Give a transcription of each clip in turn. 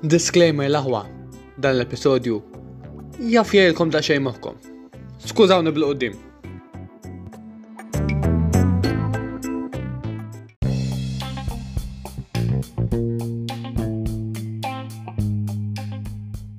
Disclaimer l-aħwa, dan l-episodju jaf jgħilkom ta' xejn moħkom. Skużaw niblu qoddim.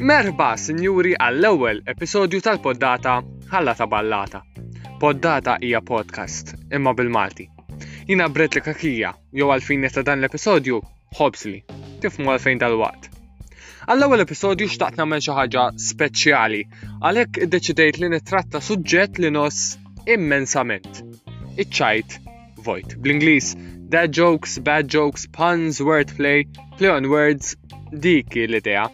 Merba, sinjuri, għall-ewwel episodju tal-poddata ħalla ta' ballata. Poddata hija podcast, imma bil-Malti. Jina bret li kakija, jew għalfin ta' dan l-episodju, ħobsli. Tifmu għalfejn dal-waqt. Għall-ewwel episodju xtaqt nagħmel xi ħaġa speċjali, għalhekk iddeċidejt li nittratta suġġett li nos immensament. Iċ-ċajt vojt. Bl-Ingliż, dad jokes, bad jokes, puns, wordplay, play on words, dik l-idea.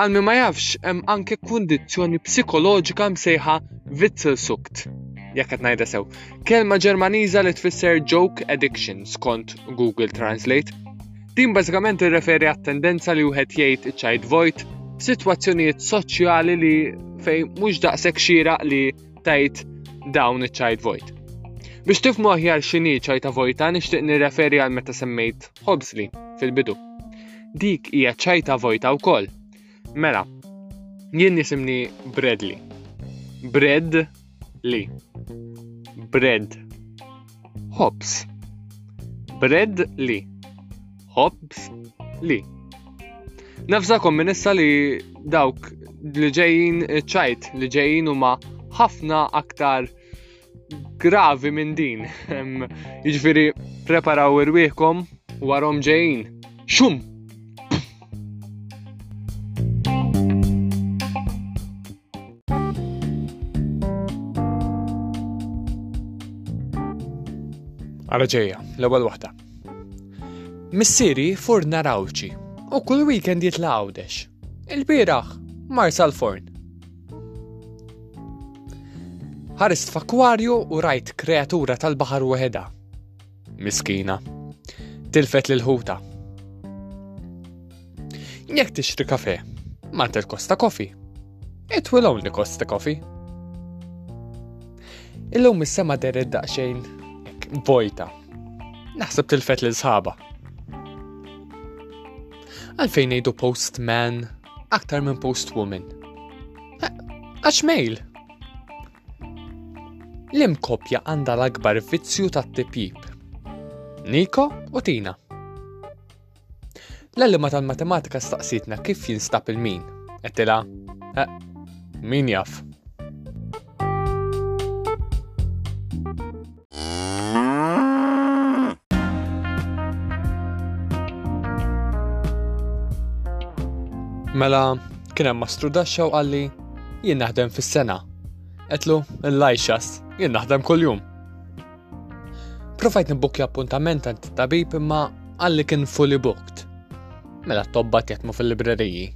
Għal min ma jafx, hemm anke kundizzjoni psikoloġika msejħa Witzelsucht, jekk qed ngħidha sew, kelma Ġermaniża li tfisser joke addiction skont Google Translate. Din bażikament tirreferi għat-tendenza li wieħed jgħid iċ-ċajt vojt f'sitwazzjonijiet soċjali li fejn mhux daqshekk xieraq li tajt dawn iċ-ċajt vojt. Biex tifmu aħjar xini ċajta vojta nixtieq nirreferi għal meta semmejt ħobsli fil-bidu. Dik hija ċajta vojta wkoll. Mela, jien nisimni Bradley. Bread li. Bread Hops. Bread li. Hops li. Nafżakom minn issa li dawk li ġejjin ċajt li ġejjin huma ħafna aktar gravi minn din. Jiġifieri preparaw irwieħkom warhom ġejjin. Xum! Għala ġeja, l-ewwel waħda. Missieri forn narawċi u kull weekend jitla' għawdex. Il-bieraħ mar sal-forn. Ħarist f'akwarju u rajt kreatura tal-baħar weħeda. Miskina. Tilfet lil ħuta. Jekk tixtri kafe, ma kosta kofi. It will only cost the coffee. Illum is-sema dered daqsxejn vojta. Naħseb tilfet lil sħaba. Għalfejn ngħidu postman aktar minn postwoman. Għax mail. L-imkoppja għandha l-akbar vizzju tat-tipjip. Niko u Tina. L-għallima tal-matematika staqsitna kif jinstab il-min. Għettila, eh, min jaf. Mela, kien hemm mastru daxxa u qalli jien naħdem fis-sena. Qetlu l-lajxas, jien naħdem kuljum. Provajt nibbukja appuntament għand tabib imma qalli kien fully booked. Mela t-tobba tjetmu fil-libreriji.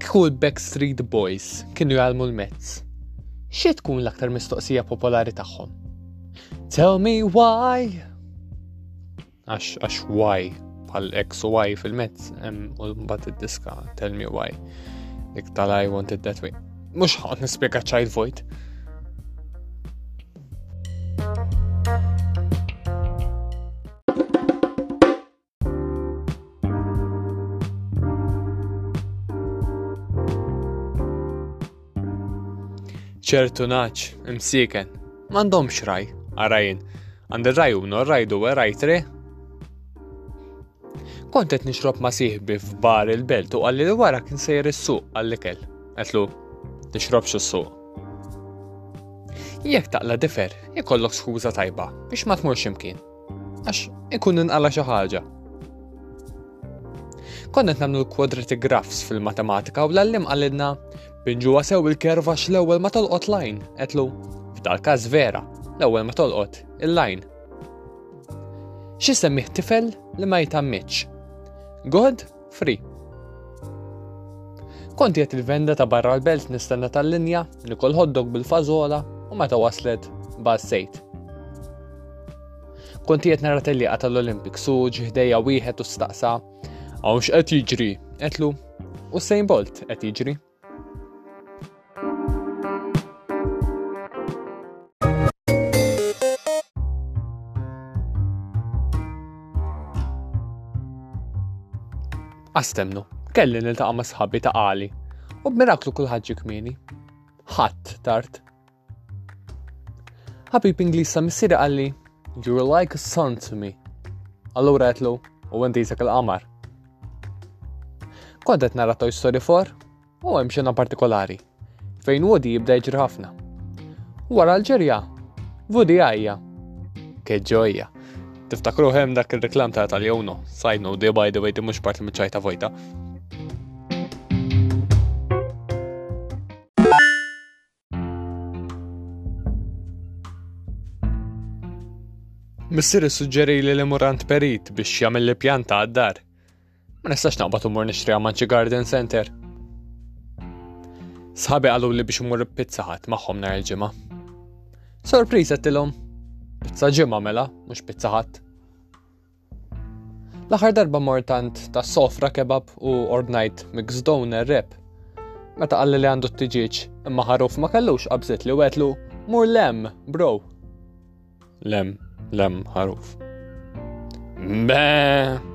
Kieku l-Backstreet Boys kienu jgħallmu l-mezz, xi tkun l-aktar mistoqsija popolari tagħhom? Tell me why! Għax, għax why, bħal X u Y fil-mezz, u mbagħad id-diska, tell me why. Dik tal-I want it that way. Mhux ħadd nispjega ċajt vojt. ċertu naċ, imsiken, mandom xraj, għarajn, għand il-raj unu, rajdu għaraj tre. Kontet nixrob ma siħbi f'bar il-belt u għalli li wara kien sejr is-suq għalli kell. Għetlu, nixrob s-suq. Jek taqla difer, ikollok skuza tajba biex ma tmurx imkien. Għax ikun inqala xi ħaġa. Konna qed nagħmlu kwadrati graphs fil-matematika u l-għallim qalilna binġuha sew il-kerva x'l-ewwel ma tolqot lajn, qedlu f'dal-każ vera, l-ewwel ma tolqot il-lajn. Xi semmiħ tifel li ma jitammitx? God Free. Kont jett il-venda ta' barra l-belt nistenna tal-linja li kol hoddog bil-fazola u meta waslet bassejt. Kont jett nara telli għata l-Olympic suġ ħdejja wieħed u staqsa għaw x'qed jiġri, etlu, u Sejn Bolt qed jiġri. Astemnu, kelli niltaqa' ma' sħabi ta' qali u b'miraklu kulħadd ġie kmieni. Ħadd tard. Ħabib Ingliż ta' missieri qalli, You were like a son to me. Allura għetlu, u għendizek il-qamar. Kontet nara Toy Story 4 u hemm xena partikolari fejn Woody jibda jġri ħafna. Wara l-ġerja, Woody għajja. Keġġojja. Tiftakru hemm dak il-reklam ta' tal-jowno, sajnu di by the way di mhux parti miċ-ċajta vojta. Missieri suġġeri li l-imurant perit biex jagħmel li pjanta għad-dar. Ma nistax naqbad umur nixtri għamanċi Garden Center. Sħabi għallu li biex umur pizza ħat maħħom nar il-ġimma. Sorpriz għattilom. Pizza ġimma mela, mux pizza ħat. L-aħħar darba mort għand ta' sofra kebab u ordnajt mix doner rep. Meta qalli li għandu t-tiġieġ imma ħaruf ma kellux qabżet li wetlu mur lem, bro. Lem, lem ħaruf. Mbe!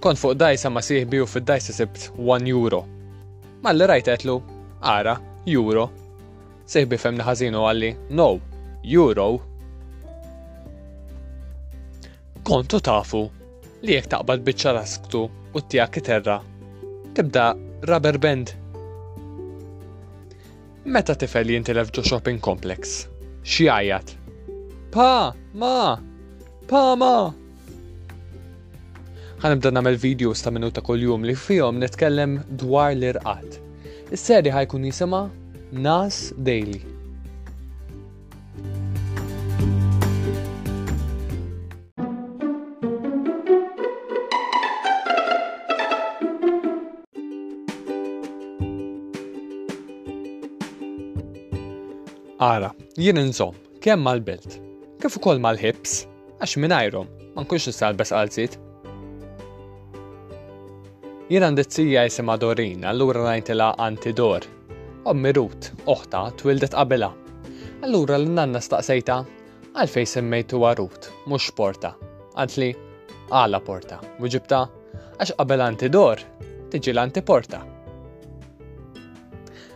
Kont fuq dajsa ma' sieħbi u fid-dajsa sibt 1 euro. Malli rajt għetlu, ara, euro. Sieħbi femni ħażinu għalli, no, euro. Kontu tafu li jek taqbad biċċa rasktu u tijak kiterra, tibda rubber band. Meta tifel jintilef ġo shopping complex, xjajat. Pa, ma, Pama! Ħanibda nagħmel videos ta' minuta kuljum li fihom nitkellem dwar l-irqad. Is-serje ħajkun jisimha Nas Daily. Ara, jien inżomm, kemm mal-belt, kif ukoll mal-ħibs, għax mingħajrhom ma nkunx nista' nilbes qalziet. Jien għandi t-sija jisimha Dorin, allura ngħidilha Antidor. Ommi Rut, oħta, twildet qabilha. Allura l-nanna staqsejta, għalfej semmejtu Rut, mhux porta. Għantli, għala porta, muġibta, għax qabel Antidor, tiġi l-antiporta.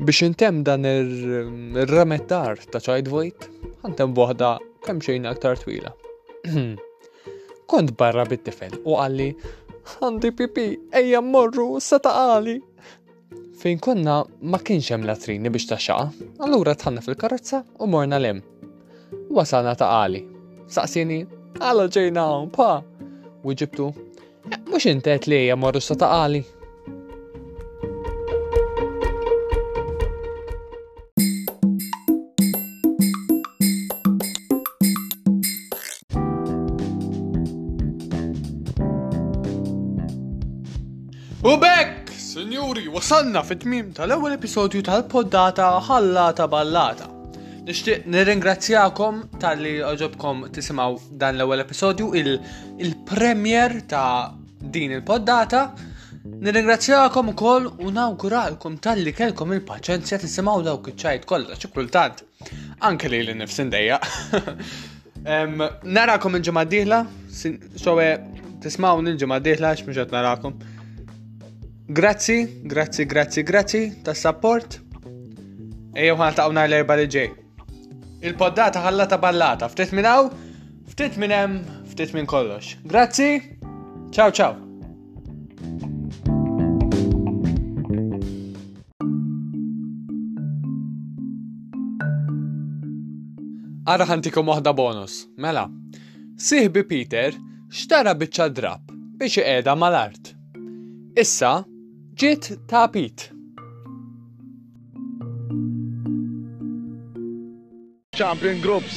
Biex intemm dan ir-ramettar ta' ċajt vojt, ħantem waħda kemm xejn aktar twila. Kont barra bit-tifel u għalli, għandi pipi, ejja morru, sa ta' għali. Fejn konna ma kienx hemm latrini biex taxxaqa, allura tħanna fil-karozza u morna lem. Wasalna ta' għali. Saqsini, għala ġejna hawn, pa! U ġibtu, eh, mhux intet li hija morru sa ta' għali. U bekk, sinjuri, wasalna fit-tmim tal-ewwel episodju tal-poddata ħallata ballata. Nixtieq nirringrazzjakom tal-li oġobkom tisimaw dan l-ewwel episodju il-premier ta' din il-poddata. Nirringrazzjakom ukoll u nawguralkom tal-li kelkom il-paċenzja tisimaw dawk iċ-ċajt kollha xi kultant. Anke li l-nifsin dejja. Narakom il-ġimgħa d-dieħla, sowe tismaw il-ġimgħa d-dieħla għax mhux qed narakom. Grazzi, grazzi, grazzi, grazzi tas-sapport. Ejjew ħana ta' nhar l-erba' li ġej. Il-poddata ħalla ta' ballata, ftit minn hawn, ftit minn hemm, ftit minn kollox. Grazzi, ciao ciao. Ara ħantikom waħda bonus, mela. Sihbi Peter xtara biċċa drab biex iqeda mal-art. Issa ġiet ta' Pit. Champion Groups.